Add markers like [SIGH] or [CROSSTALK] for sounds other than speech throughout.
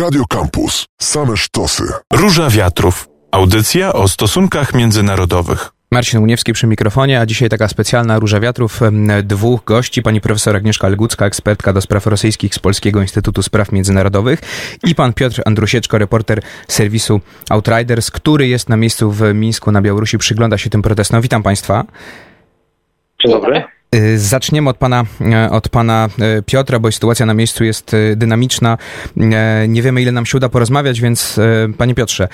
Radio Campus. Same sztosy. Róża Wiatrów. Audycja o stosunkach międzynarodowych. Marcin Uniewski przy mikrofonie, a dzisiaj taka specjalna Róża Wiatrów. Dwóch gości, pani profesor Agnieszka Legucka, ekspertka do spraw rosyjskich z Polskiego Instytutu Spraw Międzynarodowych i pan Piotr Andrusieczko, reporter serwisu Outriders, który jest na miejscu w Mińsku na Białorusi, przygląda się tym protestom. Witam państwa. Dzień dobry. Y, zaczniemy od pana, y, od pana y, Piotra, bo sytuacja na miejscu jest dynamiczna. Nie wiemy, ile nam się uda porozmawiać, więc panie Piotrze,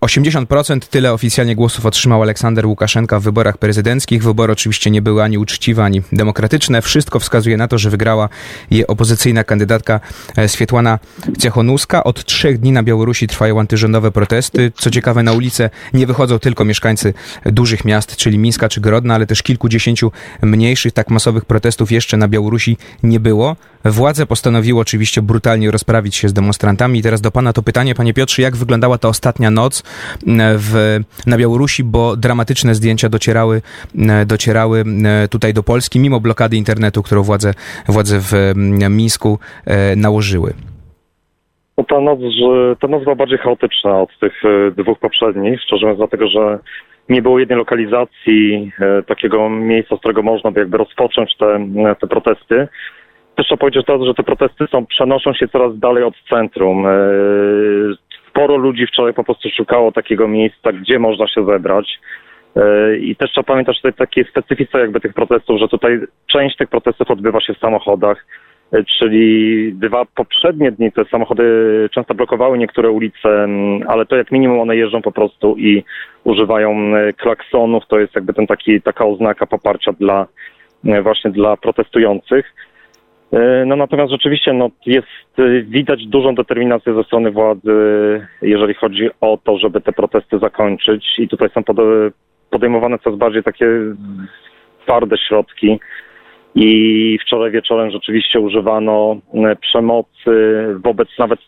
80% tyle oficjalnie głosów otrzymał Aleksander Łukaszenka w wyborach prezydenckich. Wybory oczywiście nie były ani uczciwe, ani demokratyczne. Wszystko wskazuje na to, że wygrała je opozycyjna kandydatka Swietłana Ciechonuska. Od trzech dni na Białorusi trwają antyrządowe protesty. Co ciekawe, na ulicę nie wychodzą tylko mieszkańcy dużych miast, czyli Mińska czy Grodna, ale też kilkudziesięciu mniej mniejszych, tak masowych protestów jeszcze na Białorusi nie było. Władze postanowiły oczywiście brutalnie rozprawić się z demonstrantami. I teraz do pana to pytanie, panie Piotrze, jak wyglądała ta ostatnia noc w, na Białorusi, bo dramatyczne zdjęcia docierały, docierały tutaj do Polski, mimo blokady internetu, którą władze, władze w Mińsku e, nałożyły. No ta noc, ta noc była bardziej chaotyczna od tych e, dwóch poprzednich, szczerze mówiąc, dlatego że nie było jednej lokalizacji, e, takiego miejsca, z którego można by jakby rozpocząć te, e, te protesty. Też trzeba powiedzieć to, że te protesty są, przenoszą się coraz dalej od centrum. E, sporo ludzi wczoraj po prostu szukało takiego miejsca, gdzie można się zebrać. I też trzeba pamiętać tutaj takie specyfice jakby tych protestów, że tutaj część tych protestów odbywa się w samochodach, czyli dwa poprzednie dni te samochody często blokowały niektóre ulice, ale to jak minimum one jeżdżą po prostu i używają klaksonów, to jest jakby ten taki, taka oznaka poparcia dla właśnie dla protestujących. No natomiast rzeczywiście no, jest widać dużą determinację ze strony władzy, jeżeli chodzi o to, żeby te protesty zakończyć i tutaj są podejmowane coraz bardziej takie twarde środki. I wczoraj wieczorem rzeczywiście używano e, przemocy wobec nawet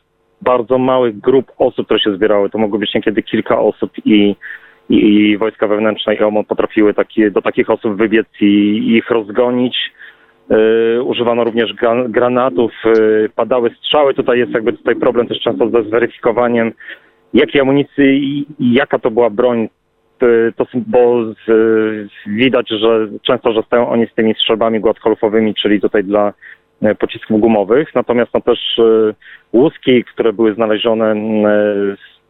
bardzo małych grup osób, które się zbierały. To mogło być niekiedy kilka osób i, i wojska wewnętrzne i OMO potrafiły taki, do takich osób wybiec i, ich rozgonić. Yy, używano również granatów, yy, padały strzały. Tutaj jest jakby tutaj problem też często ze zweryfikowaniem, jakiej amunicji i jaka to była broń Y, to, bo z, widać, że często że stają oni z tymi strzelbami gładkolfowymi, czyli tutaj dla y, pocisków gumowych. Natomiast no też y, łuski, które były znalezione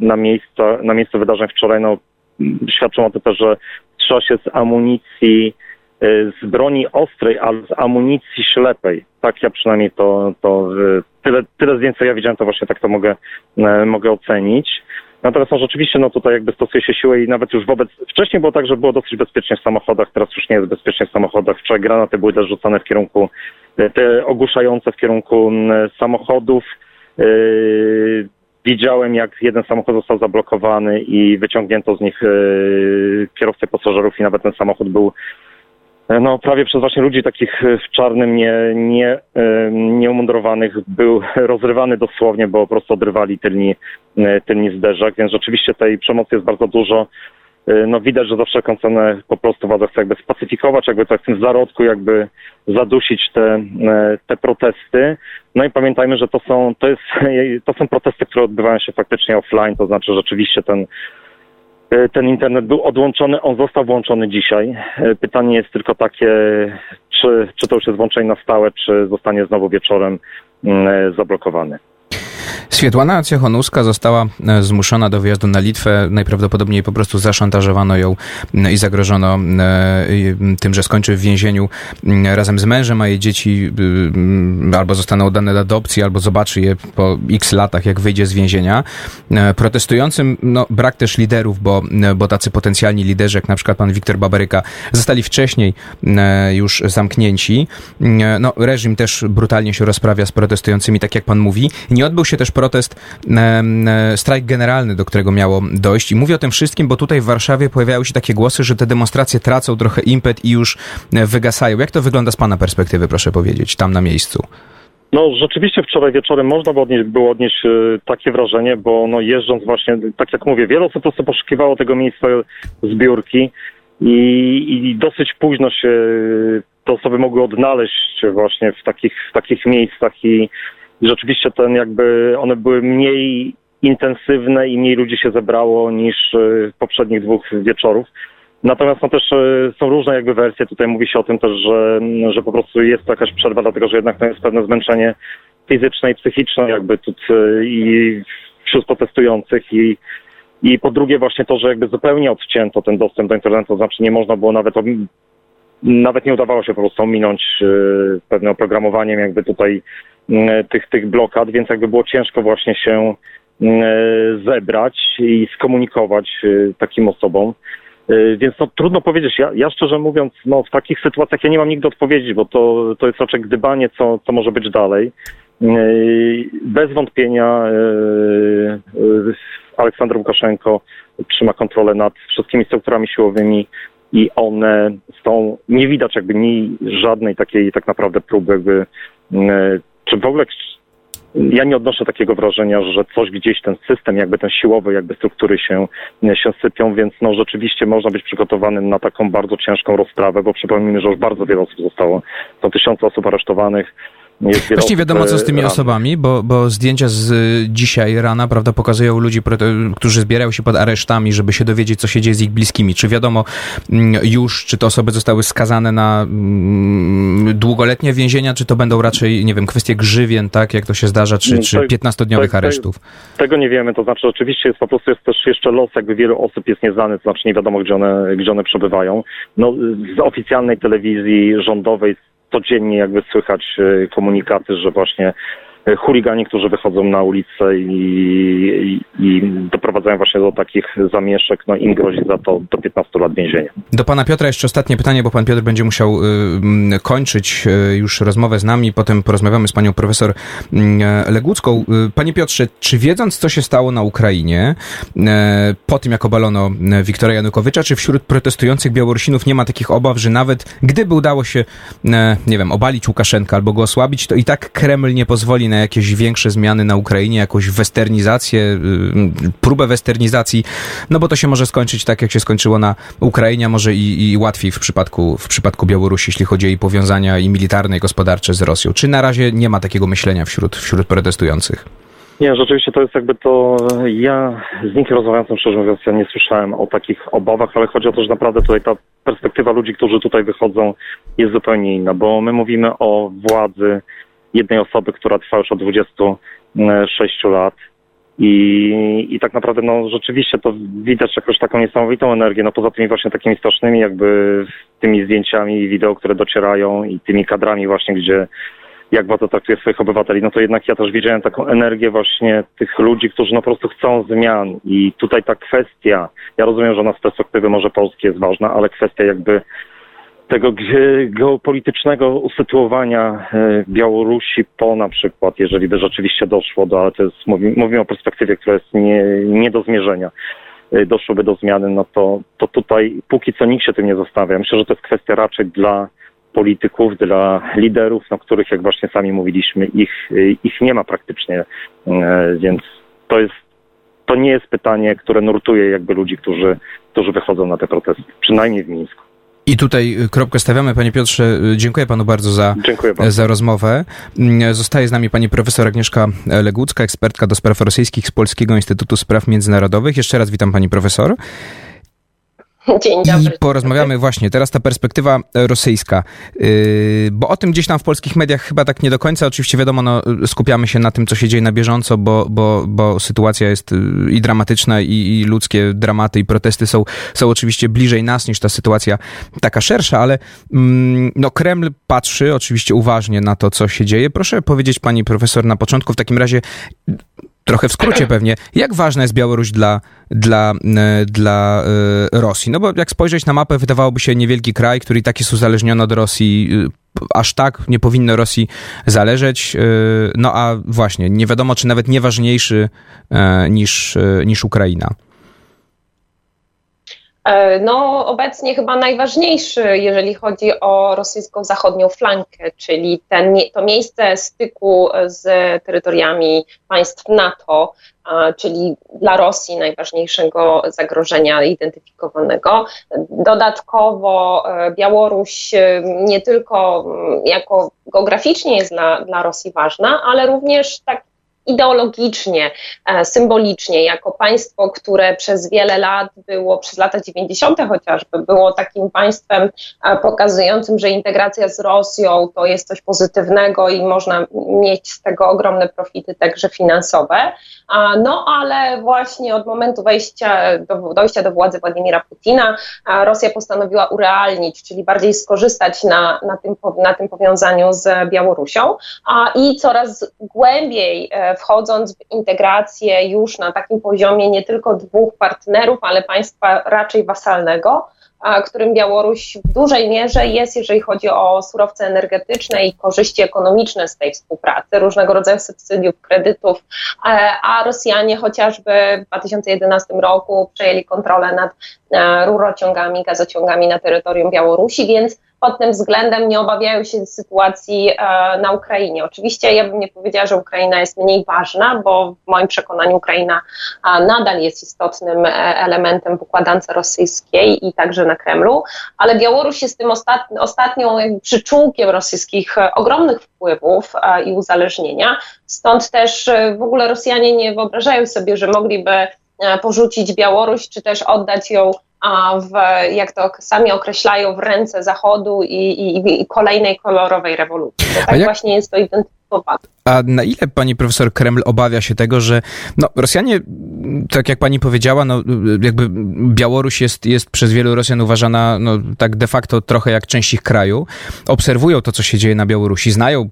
na, miejsca, na miejscu wydarzeń wczoraj, no, świadczą o tym też, że strzela się z amunicji, z broni ostrej, ale z amunicji ślepej. Tak ja przynajmniej to, to tyle, tyle zdjęć, co ja widziałem, to właśnie tak to mogę, mogę ocenić. Natomiast no, rzeczywiście no tutaj jakby stosuje się siłę i nawet już wobec... Wcześniej było tak, że było dosyć bezpiecznie w samochodach, teraz już nie jest bezpiecznie w samochodach. Wczoraj granaty były też rzucane w kierunku, e, te ogłuszające w kierunku samochodów. Yy, widziałem, jak jeden samochód został zablokowany i wyciągnięto z nich yy, kierowcę pasażerów i nawet ten samochód był E, no, prawie przez właśnie ludzi takich e, w czarnym, nie, nie, e, nieumundurowanych był [LAUGHS] rozrywany dosłownie, bo po prostu odrywali tylni, tylni zderzak, więc rzeczywiście tej przemocy jest bardzo dużo. No widać, że za wszelką cenę po prostu władza chce jakby spacyfikować, jakby tak w tym zarodku jakby zadusić te, te protesty. No i pamiętajmy, że to są, to jest, [LAUGHS] to są protesty, które odbywają się faktycznie offline, to znaczy rzeczywiście ten E, ten internet był odłączony, on został włączony dzisiaj. E, pytanie jest tylko takie, czy, czy to już jest włączenie na stałe, czy zostanie znowu wieczorem mm, e, zablokowany. Swietłana Ciechonuska została e, zmuszona do wyjazdu na Litwę. Najprawdopodobniej po prostu zaszantażowano ją e, i zagrożono e, tym, że skończy w więzieniu razem z mężem, a jej dzieci albo zostaną oddane do adopcji, albo zobaczy je po x latach, jak wyjdzie z więzienia. Protestującym no, brak też liderów, bo, bo tacy potencjalni liderzy, jak na przykład pan Wiktor Babaryka, zostali wcześniej już zamknięci. No, reżim też brutalnie się rozprawia z protestującymi, tak jak pan mówi. Nie odbył się też protest, strajk generalny, do którego miało dojść. I mówię o tym wszystkim, bo tutaj w Warszawie pojawiały się takie głosy, że te demonstracje tracą trochę impet i już e, wygasają. Jak to wygląda z Pana perspektywy, proszę powiedzieć, tam na miejscu? No rzeczywiście wczoraj wieczorem można było odnieść, było odnieść e, takie wrażenie, bo no jeżdżąc właśnie, tak jak mówię, wiele osób po prostu poszukiwało tego miejsca zbiórki i, i dosyć późno się te osoby mogły odnaleźć właśnie w takich, w takich miejscach i rzeczywiście ten jakby one były mniej intensywne i mniej ludzi się zebrało niż w poprzednich dwóch wieczorów. Natomiast no też są różne jakby wersje. Tutaj mówi się o tym też, że, że po prostu jest to jakaś przerwa, dlatego że jednak to jest pewne zmęczenie fizyczne i psychiczne jakby tu i wśród protestujących i i po drugie właśnie to, że jakby zupełnie odcięto ten dostęp do internetu, to znaczy nie można było nawet, nawet nie udawało się po prostu ominąć yy, pewnym oprogramowaniem jakby tutaj yy, tych, tych blokad, więc jakby było ciężko właśnie się yy, zebrać i skomunikować y, takim osobom. Y, więc no, trudno powiedzieć. Ja, ja, szczerze mówiąc, no, w takich sytuacjach ja nie mam nigdy odpowiedzi, bo to, to jest raczej gdybanie, co, co może być dalej. Y, bez wątpienia Aleksander Łukaszenko trzyma kontrolę nad wszystkimi strukturami siłowymi i one są, nie widać jakby ni żadnej takiej tak naprawdę próby jakby, e, czy w ogóle ja nie odnoszę takiego wrażenia, że coś gdzieś ten system, jakby ten siłowy, jakby struktury się, się sypią, więc no rzeczywiście można być przygotowanym na taką bardzo ciężką rozprawę, bo przypomnijmy, że już bardzo wiele osób zostało, są tysiące osób aresztowanych, Właśnie wiadomo, co z tymi osobami, bo, bo zdjęcia z y, dzisiaj rana, prawda, pokazują ludzi, którzy zbierają się pod aresztami, żeby się dowiedzieć, co się dzieje z ich bliskimi. Czy wiadomo mm, już, czy te osoby zostały skazane na mm, długoletnie więzienia, czy to będą raczej, nie wiem, kwestie grzywien, tak, jak to się zdarza, czy, czy 15-dniowych aresztów? Tego nie wiemy, to znaczy oczywiście jest po prostu jest też jeszcze los, jakby wielu osób jest nieznany, to znaczy nie wiadomo, gdzie one, gdzie one przebywają. No, z oficjalnej telewizji rządowej codziennie jakby słychać e, komunikaty, że właśnie chuligani, którzy wychodzą na ulicę i, i, i, doprowadzają właśnie do takich zamieszek, no im grozi za to do 15 lat więzienia. Do pana Piotra jeszcze ostatnie pytanie, bo pan Piotr będzie musiał y, kończyć y, już rozmowę z nami, potem porozmawiamy z panią profesor y, Legucką. Panie Piotrze, czy wiedząc, co się stało na Ukrainie, po tym jak obalono Wiktora Janukowycza, czy wśród protestujących Białorusinów nie ma takich obaw, że nawet gdyby udało się, nie wiem, obalić Łukaszenka albo go osłabić, to i tak Kreml nie pozwoli na jakieś większe zmiany na Ukrainie, jakąś westernizację, próbę westernizacji, no bo to się może skończyć tak, jak się skończyło na Ukrainie, może i, i łatwiej w przypadku, w przypadku Białorusi, jeśli chodzi o jej powiązania i militarne, i gospodarcze z Rosją. Czy na razie nie ma takiego myślenia wśród, wśród protestujących? Nie, rzeczywiście to jest jakby to, ja z nikim rozmawiającym szczerze mówiąc, ja nie słyszałem o takich obawach, ale chodzi o to, że naprawdę tutaj ta perspektywa ludzi, którzy tutaj wychodzą jest zupełnie inna, bo my mówimy o władzy jednej osoby, która trwa już od 26 lat, i, I tak naprawdę, no rzeczywiście to widać jakoś taką niesamowitą energię, no poza tymi właśnie takimi strasznymi jakby tymi zdjęciami i wideo, które docierają i tymi kadrami właśnie, gdzie jak bardzo traktuje swoich obywateli, no to jednak ja też widziałem taką energię właśnie tych ludzi, którzy no po prostu chcą zmian. I tutaj ta kwestia, ja rozumiem, że ona z perspektywy może polskiej jest ważna, ale kwestia jakby tego geopolitycznego usytuowania e, Białorusi po na przykład, jeżeli by rzeczywiście doszło do, ale to jest, mówimy, mówimy o perspektywie, która jest nie, nie do zmierzenia, e, doszłoby do zmiany, no to, to tutaj póki co nikt się tym nie zostawia. Myślę, że to jest kwestia raczej dla polityków, dla liderów, no, których, jak właśnie sami mówiliśmy, ich, ich nie ma praktycznie, e, więc to jest to nie jest pytanie, które nurtuje jakby ludzi, którzy, którzy wychodzą na te protesty, przynajmniej w Mińsku. I tutaj y, kropkę stawiamy. Panie Piotrze, y, dziękuję panu bardzo za, za rozmowę. Mm, zostaje z nami pani profesor Agnieszka Legucka, ekspertka do spraw rosyjskich z Polskiego Instytutu Spraw Międzynarodowych. Jeszcze raz witam pani profesor. [LAUGHS] Dzień dobry. I porozmawiamy właśnie teraz ta perspektywa rosyjska, yy, bo o tym gdzieś tam w polskich mediach chyba tak nie do końca. Oczywiście wiadomo, no, skupiamy się na tym, co się dzieje na bieżąco, bo, bo, bo sytuacja jest yy, i dramatyczna, i, i ludzkie dramaty i protesty są, są oczywiście bliżej nas niż ta sytuacja taka szersza, ale mm, no, Kreml patrzy oczywiście uważnie na to, co się dzieje. Proszę powiedzieć pani profesor na początku w takim razie, trochę w skrócie pewnie, jak ważna jest Białoruś dla, dla, e, dla e, Rosji? No bo jak spojrzeć na mapę, wydawałoby się niewielki kraj, który tak jest uzależniony od Rosji, e, aż tak nie powinno Rosji zależeć. No a właśnie, nie wiadomo, czy nawet nieważniejszy niż, niż Ukraina. E, no, obecnie chyba najważniejszy, jeżeli chodzi o rosyjską zachodnią flankę, czyli ten, to miejsce styku z terytoriami państw NATO, czyli dla Rosji najważniejszego zagrożenia identyfikowanego. Dodatkowo e, Białoruś e, nie tylko mm, jako geograficznie jest dla, dla Rosji ważna, ale również tak ideologicznie, e, symbolicznie, jako państwo, które przez wiele lat było, przez lata 90. chociażby, było takim państwem e, pokazującym, że integracja z Rosją to jest coś pozytywnego i można mieć z tego ogromne profity, także finansowe. No ale właśnie od momentu wejścia do, dojścia do władzy Władimira Putina Rosja postanowiła urealnić, czyli bardziej skorzystać na, na, tym, na tym powiązaniu z Białorusią. I coraz głębiej e, wchodząc w integrację już na takim poziomie nie tylko dwóch partnerów, ale państwa raczej wasalnego, którym Białoruś w dużej mierze jest, jeżeli chodzi o surowce energetyczne i korzyści ekonomiczne z tej współpracy, różnego rodzaju subsydiów, kredytów, a Rosjanie chociażby w 2011 roku przejęli kontrolę nad e, rurociągami, gazociągami na terytorium Białorusi, więc pod tym względem nie obawiają się sytuacji e, na Ukrainie. Oczywiście ja bym nie powiedziała, że Ukraina jest mniej ważna, bo w moim przekonaniu Ukraina nadal jest istotnym e, elementem w układance rosyjskiej i także na Kremlu, ale Białoruś jest tym ostatni, ostatnią przyczółkiem rosyjskich e, ogromnych wpływów i uzależnienia. Stąd też w ogóle Rosjanie nie wyobrażają sobie, że mogliby porzucić Białoruś, czy też oddać ją w, jak to sami określają, w ręce Zachodu i, i, i kolejnej kolorowej rewolucji. Bo tak jak... właśnie jest to identyfikowane. A na ile pani profesor Kreml obawia się tego, że no, Rosjanie, tak jak pani powiedziała, no, jakby Białoruś jest, jest przez wielu Rosjan uważana no, tak de facto trochę jak część ich kraju, obserwują to, co się dzieje na Białorusi, znają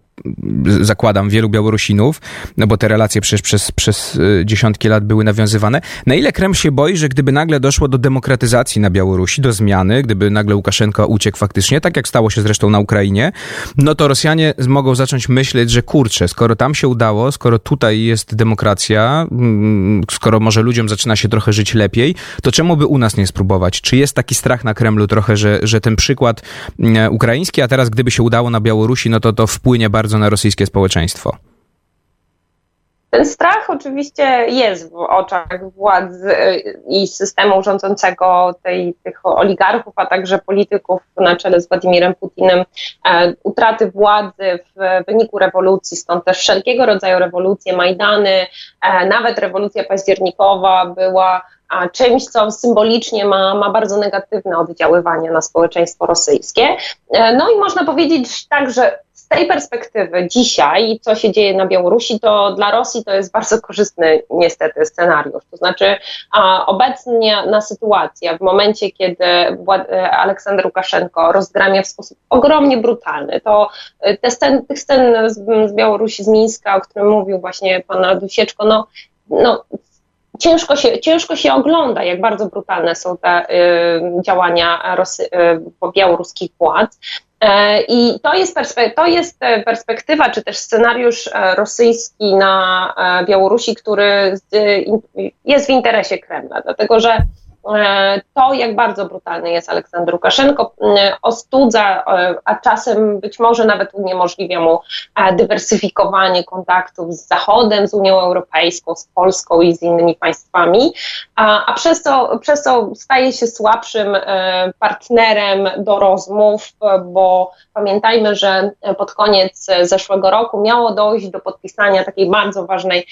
zakładam, wielu Białorusinów, no bo te relacje przecież przez, przez y, dziesiątki lat były nawiązywane. Na ile Kreml się boi, że gdyby nagle doszło do demokratyzacji na Białorusi, do zmiany, gdyby nagle Łukaszenko uciekł faktycznie, tak jak stało się zresztą na Ukrainie, no to Rosjanie mogą zacząć myśleć, że kurczę, skoro tam się udało, skoro tutaj jest demokracja, mm, skoro może ludziom zaczyna się trochę żyć lepiej, to czemu by u nas nie spróbować? Czy jest taki strach na Kremlu trochę, że, że ten przykład mm, ukraiński, a teraz gdyby się udało na Białorusi, no to to wpłynie bardzo na rosyjskie społeczeństwo? Ten strach oczywiście jest w oczach władzy i systemu rządzącego tej, tych oligarchów, a także polityków na czele z Władimirem Putinem, e, utraty władzy w wyniku rewolucji, stąd też wszelkiego rodzaju rewolucje, Majdany, e, nawet rewolucja październikowa była czymś, co symbolicznie ma, ma bardzo negatywne oddziaływanie na społeczeństwo rosyjskie. E, no i można powiedzieć tak, że tej perspektywy dzisiaj, co się dzieje na Białorusi, to dla Rosji to jest bardzo korzystny niestety scenariusz. To znaczy a, obecnie na sytuacja w momencie, kiedy Aleksander Łukaszenko rozgramia w sposób ogromnie brutalny, to e, te scen, tych scen z, z Białorusi, z Mińska, o którym mówił właśnie pan Radusieczko, no, no ciężko się, ciężko się ogląda, jak bardzo brutalne są te y, działania Rosy, y, białoruskich władz. E, I to jest, to jest e, perspektywa, czy też scenariusz e, rosyjski na Białorusi, który jest w interesie Kremla, dlatego że to, jak bardzo brutalny jest Aleksander Łukaszenko, ostudza, a czasem być może nawet uniemożliwia mu dywersyfikowanie kontaktów z Zachodem, z Unią Europejską, z Polską i z innymi państwami, a, a przez, to, przez to staje się słabszym partnerem do rozmów, bo pamiętajmy, że pod koniec zeszłego roku miało dojść do podpisania takiej bardzo ważnej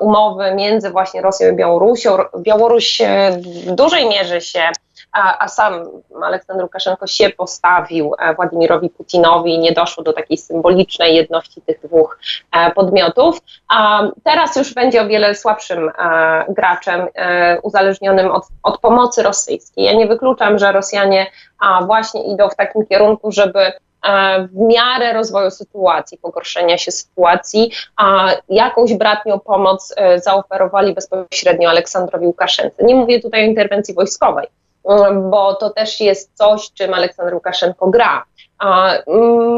umowy między właśnie Rosją i Białorusią. Białoruś w dużej mierze się, a, a sam Aleksander Łukaszenko się postawił e, Władimirowi Putinowi nie doszło do takiej symbolicznej jedności tych dwóch e, podmiotów. A teraz już będzie o wiele słabszym e, graczem, uzależnionym od, od pomocy rosyjskiej. Ja nie wykluczam, że Rosjanie właśnie idą w takim kierunku, żeby w miarę rozwoju sytuacji, pogorszenia się sytuacji, a jakąś bratnią pomoc e, zaoferowali bezpośrednio Aleksandrowi Łukaszence. Nie mówię tutaj o interwencji wojskowej, mm, bo to też jest coś, czym Aleksander Łukaszenko gra.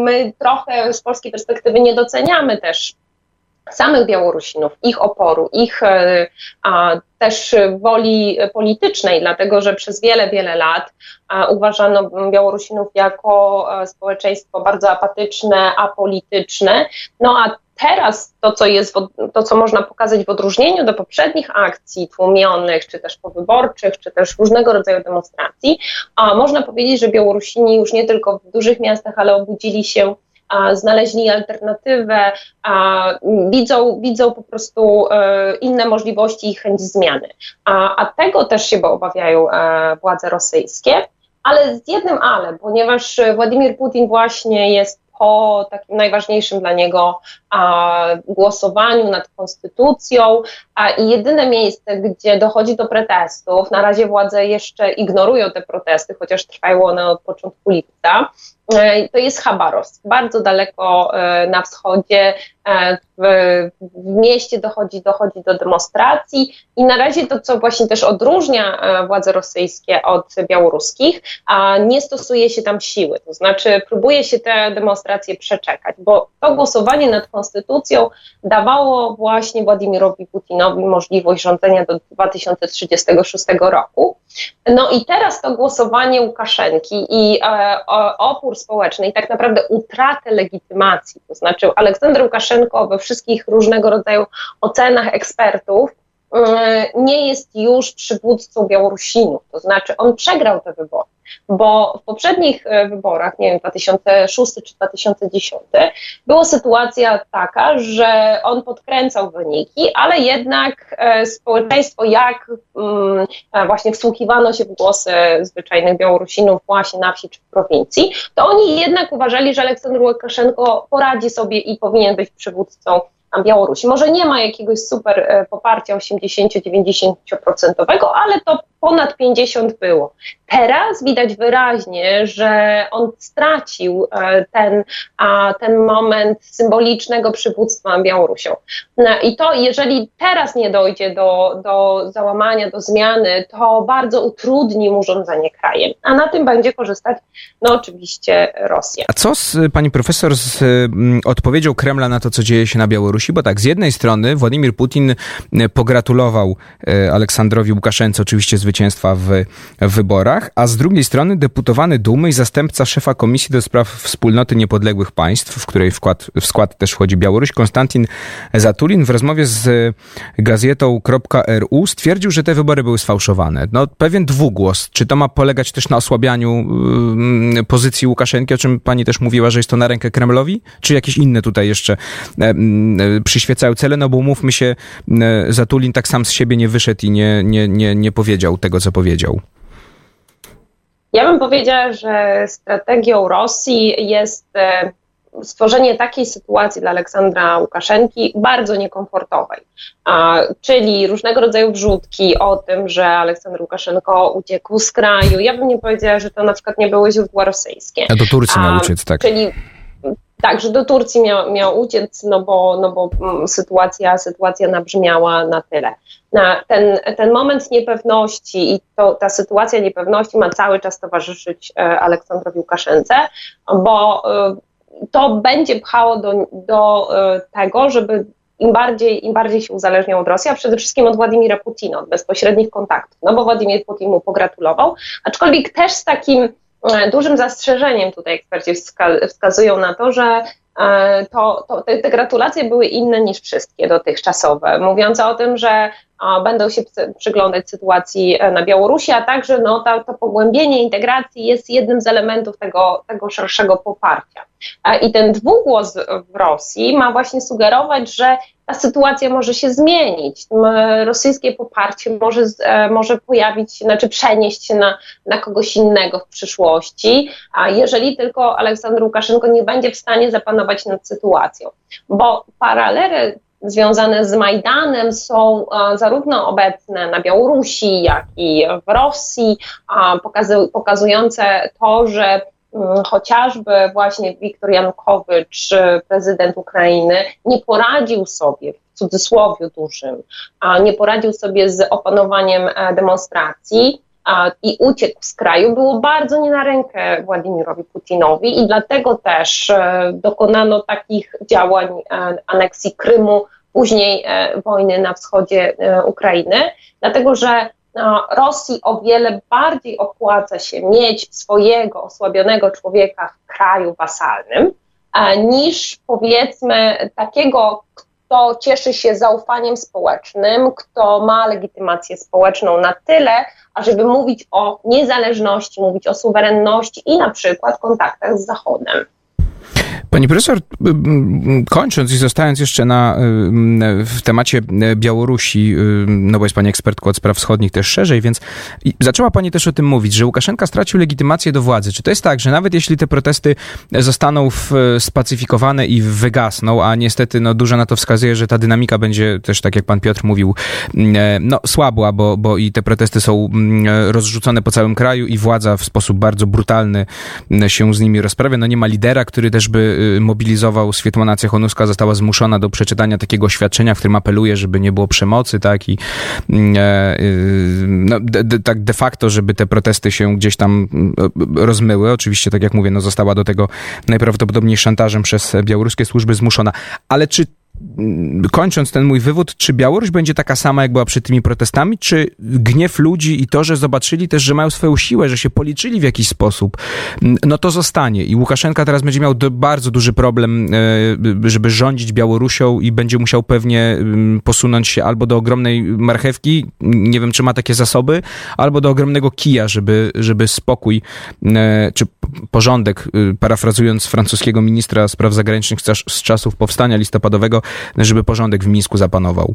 My trochę z polskiej perspektywy nie doceniamy też samych Białorusinów, ich oporu, ich a, też woli politycznej, dlatego że przez wiele, wiele lat a, uważano Białorusinów jako społeczeństwo bardzo apatyczne, apolityczne. No a teraz to, co jest, to, co można pokazać w odróżnieniu do poprzednich akcji tłumionych, czy też powyborczych, czy też różnego rodzaju demonstracji, a można powiedzieć, że Białorusini już nie tylko w dużych miastach, ale obudzili się znaleźli alternatywę, widzą, widzą po prostu e, inne możliwości i chęć zmiany. A, a tego też się obawiają e, władze rosyjskie. Ale z jednym ale, ponieważ Władimir Putin właśnie jest po takim najważniejszym dla niego a, głosowaniu nad konstytucją a, i jedyne miejsce, gdzie dochodzi do protestów, na razie władze jeszcze ignorują te protesty, chociaż trwają one od początku lipca, to jest Chabarovsk, bardzo daleko e, na wschodzie, e, w, w, mieście dochodzi, dochodzi do demonstracji. I na razie to, co właśnie też odróżnia władze rosyjskie od białoruskich, a nie stosuje się tam siły, to znaczy próbuje się te demonstracje przeczekać, bo to głosowanie nad konstytucją dawało właśnie Władimirowi Putinowi możliwość rządzenia do 2036 roku. No i teraz to głosowanie Łukaszenki i e, opór społeczny i tak naprawdę utratę legitymacji, to znaczy Aleksander Łukaszenko we wszystkich różnego rodzaju ocenach ekspertów e, nie jest już przywódcą Białorusinów, to znaczy on przegrał te wybory bo w poprzednich e, wyborach, nie wiem, 2006 czy 2010, była sytuacja taka, że on podkręcał wyniki, ale jednak e, społeczeństwo, jak mm, e, właśnie wsłuchiwano się w głosy zwyczajnych Białorusinów właśnie na wsi czy w prowincji, to oni jednak uważali, że Aleksander Łukaszenko poradzi sobie i powinien być przywódcą Białorusi. Może nie ma jakiegoś super poparcia 80-90%, ale to ponad 50 było. Teraz widać wyraźnie, że on stracił e, ten, ten moment symbolicznego przywództwa Białorusią. No I to, jeżeli teraz nie dojdzie do, do załamania, do zmiany, to bardzo utrudni mu rządzenie krajem. A na tym będzie korzystać, no oczywiście, Rosja. A co z, pani profesor z m, odpowiedzią Kremla na to, co dzieje się na Białorusi? Bo tak, z jednej strony Władimir Putin pogratulował e, Aleksandrowi Łukaszence oczywiście zwycięstwa w, w wyborach, a z drugiej strony deputowany Dumy i zastępca szefa Komisji do Spraw Wspólnoty Niepodległych Państw, w której wkład, w skład też wchodzi Białoruś, Konstantin Zatulin w rozmowie z gazetą.ru stwierdził, że te wybory były sfałszowane. No, pewien dwugłos. Czy to ma polegać też na osłabianiu y, pozycji Łukaszenki, o czym pani też mówiła, że jest to na rękę Kremlowi? Czy jakieś inne tutaj jeszcze y, y, przyświecają cele? No bo mówmy się, Zatulin tak sam z siebie nie wyszedł i nie, nie, nie, nie powiedział tego, co powiedział? Ja bym powiedziała, że strategią Rosji jest e, stworzenie takiej sytuacji dla Aleksandra Łukaszenki bardzo niekomfortowej, czyli różnego rodzaju wrzutki o tym, że Aleksander Łukaszenko uciekł z kraju. Ja bym nie powiedziała, że to na przykład nie były źródła rosyjskie. A do Turcji miał uciec, tak. Czyli tak, że do Turcji miał, miał uciec, no bo, no bo mm, sytuacja, sytuacja nabrzmiała na tyle. Na ten, ten moment niepewności i to, ta sytuacja niepewności ma cały czas towarzyszyć e, Aleksandrowi Łukaszence, bo e, to będzie pchało do, do e, tego, żeby im bardziej, im bardziej się uzależniał od Rosji, a przede wszystkim od Władimira Putina, od bezpośrednich kontaktów, no bo Władimir Putin mu pogratulował, aczkolwiek też z takim dużym zastrzeżeniem tutaj eksperci wskazują na to, że e, to, to te, te, gratulacje były inne niż wszystkie dotychczasowe, mówiące o tym, że będą się przyglądać sytuacji e, na Białorusi, a także no, to, to pogłębienie integracji jest jednym z elementów tego, tego szerszego poparcia. I ten dwugłos w Rosji ma właśnie sugerować, że ta sytuacja może się zmienić. Rosyjskie poparcie może, e, może pojawić się, znaczy przenieść się na, na kogoś innego w przyszłości, a jeżeli tylko Aleksander Łukaszenko nie będzie w stanie zapanować nad sytuacją. Bo paralele związane z Majdanem są zarówno obecne na Białorusi, jak i w Rosji, pokazujące to, że Mm, chociażby właśnie Wiktor Janukowycz, prezydent Ukrainy, nie poradził sobie, w cudzysłowie dużym, nie poradził sobie z opanowaniem e, demonstracji, i uciekł z kraju, było bardzo nie na rękę Władimirowi Putinowi i dlatego też dokonano takich działań aneksji Krymu, później wojny na wschodzie Ukrainy, dlatego że Rosji o wiele bardziej opłaca się mieć swojego osłabionego człowieka w kraju wasalnym, niż powiedzmy takiego, kto cieszy się zaufaniem społecznym, kto ma legitymację społeczną na tyle, ażeby mówić o niezależności, mówić o suwerenności i na przykład kontaktach z Zachodem. Pani profesor, kończąc i zostając jeszcze na, w temacie Białorusi, no bo jest pani ekspertką od spraw wschodnich też szerzej, więc zaczęła pani też o tym mówić, że Łukaszenka stracił legitymację do władzy. Czy to jest tak, że nawet jeśli te protesty zostaną spacyfikowane i wygasną, a niestety no, dużo na to wskazuje, że ta dynamika będzie też, tak jak pan Piotr mówił, no słabła, bo, bo i te protesty są rozrzucone po całym kraju i władza w sposób bardzo brutalny się z nimi rozprawia. No nie ma lidera, który też by Y, mobilizował Swietłana Cechonuska, została zmuszona do przeczytania takiego oświadczenia, w którym apeluje, żeby nie było przemocy, tak, i mm, e, y, no, de, de, tak de facto, żeby te protesty się gdzieś tam y, rozmyły. Oczywiście, tak jak mówię, no została do tego najprawdopodobniej szantażem przez białoruskie służby zmuszona. Ale czy kończąc ten mój wywód, czy Białoruś będzie taka sama, jak była przed tymi protestami, czy gniew ludzi i to, że zobaczyli też, że mają swoją siłę, że się policzyli w jakiś sposób, no to zostanie. I Łukaszenka teraz będzie miał bardzo duży problem, e, żeby rządzić Białorusią i będzie musiał pewnie posunąć się albo do ogromnej marchewki, nie wiem, czy ma takie zasoby, albo do ogromnego kija, żeby, żeby spokój, e, czy porządek, y, parafrazując francuskiego ministra spraw zagranicznych z czasów powstania listopadowego, żeby porządek w Mińsku zapanował?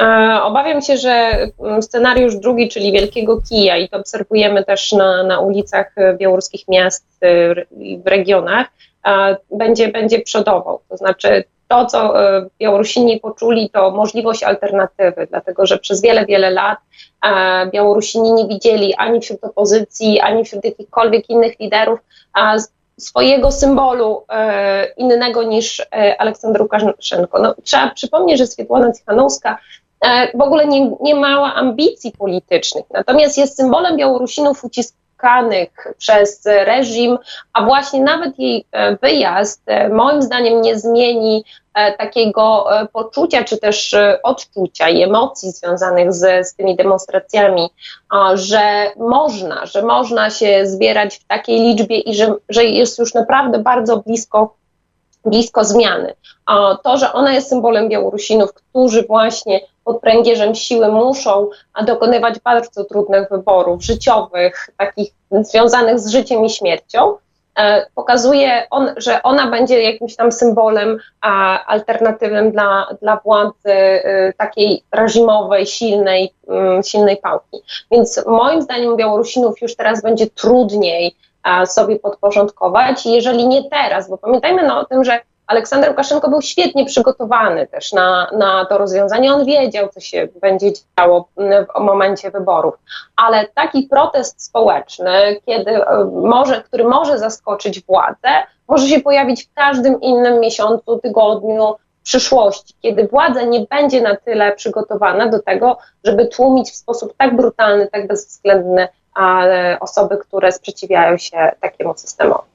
E, obawiam się, że mm, scenariusz drugi, czyli Wielkiego Kija, i to obserwujemy też na, na ulicach e, białoruskich miast e, i w regionach, będzie, będzie przodował. To znaczy, to, co Białorusini poczuli, to możliwość alternatywy, dlatego że przez wiele, wiele lat Białorusini nie widzieli ani wśród opozycji, ani wśród jakichkolwiek innych liderów swojego symbolu e, innego niż e, Aleksander Łukaszenko. No, trzeba przypomnieć, że Swietłana Cichanowska e, w ogóle nie, nie mała ambicji politycznych, natomiast jest symbolem Białorusinów uciskanych przez reżim, a właśnie nawet jej wyjazd moim zdaniem nie zmieni E, takiego e, poczucia, czy też e, odczucia i emocji związanych z, z tymi demonstracjami, że można, że można się zbierać w takiej liczbie i że, że jest już naprawdę bardzo blisko blisko zmiany. A to, że ona jest symbolem Białorusinów, którzy właśnie pod pręgierzem siły muszą dokonywać bardzo trudnych wyborów życiowych, takich związanych z życiem i śmiercią, E, pokazuje, on, że ona będzie jakimś tam symbolem a, alternatywnym dla, dla władzy y, takiej reżimowej, silnej, y, silnej pałki. Więc moim zdaniem Białorusinów już teraz będzie trudniej sobie podporządkować, jeżeli nie teraz, bo pamiętajmy no, o tym, że Aleksander Łukaszenko był świetnie przygotowany też na, na to rozwiązanie. On wiedział, co się będzie działo w momencie wyborów. Ale taki protest społeczny, kiedy e, może, który może zaskoczyć władzę, może się pojawić w każdym innym miesiącu, tygodniu, przyszłości, kiedy władza nie będzie na tyle przygotowana do tego, żeby tłumić w sposób tak brutalny, tak bezwzględny osoby, które sprzeciwiają się takiemu systemowi.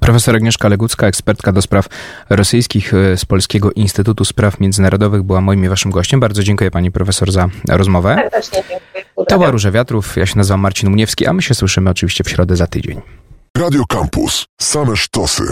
Profesor Agnieszka Legucka, ekspertka do spraw rosyjskich e, z Polskiego Instytutu Spraw Międzynarodowych, była moim i waszym gościem. Bardzo dziękuję pani profesor za rozmowę. Serdecznie dziękuję. To była Róża Wiatrów. Ja się nazywam Marcin Uniewski, a my się słyszymy oczywiście w środę za tydzień. Radio Campus. Same sztosy.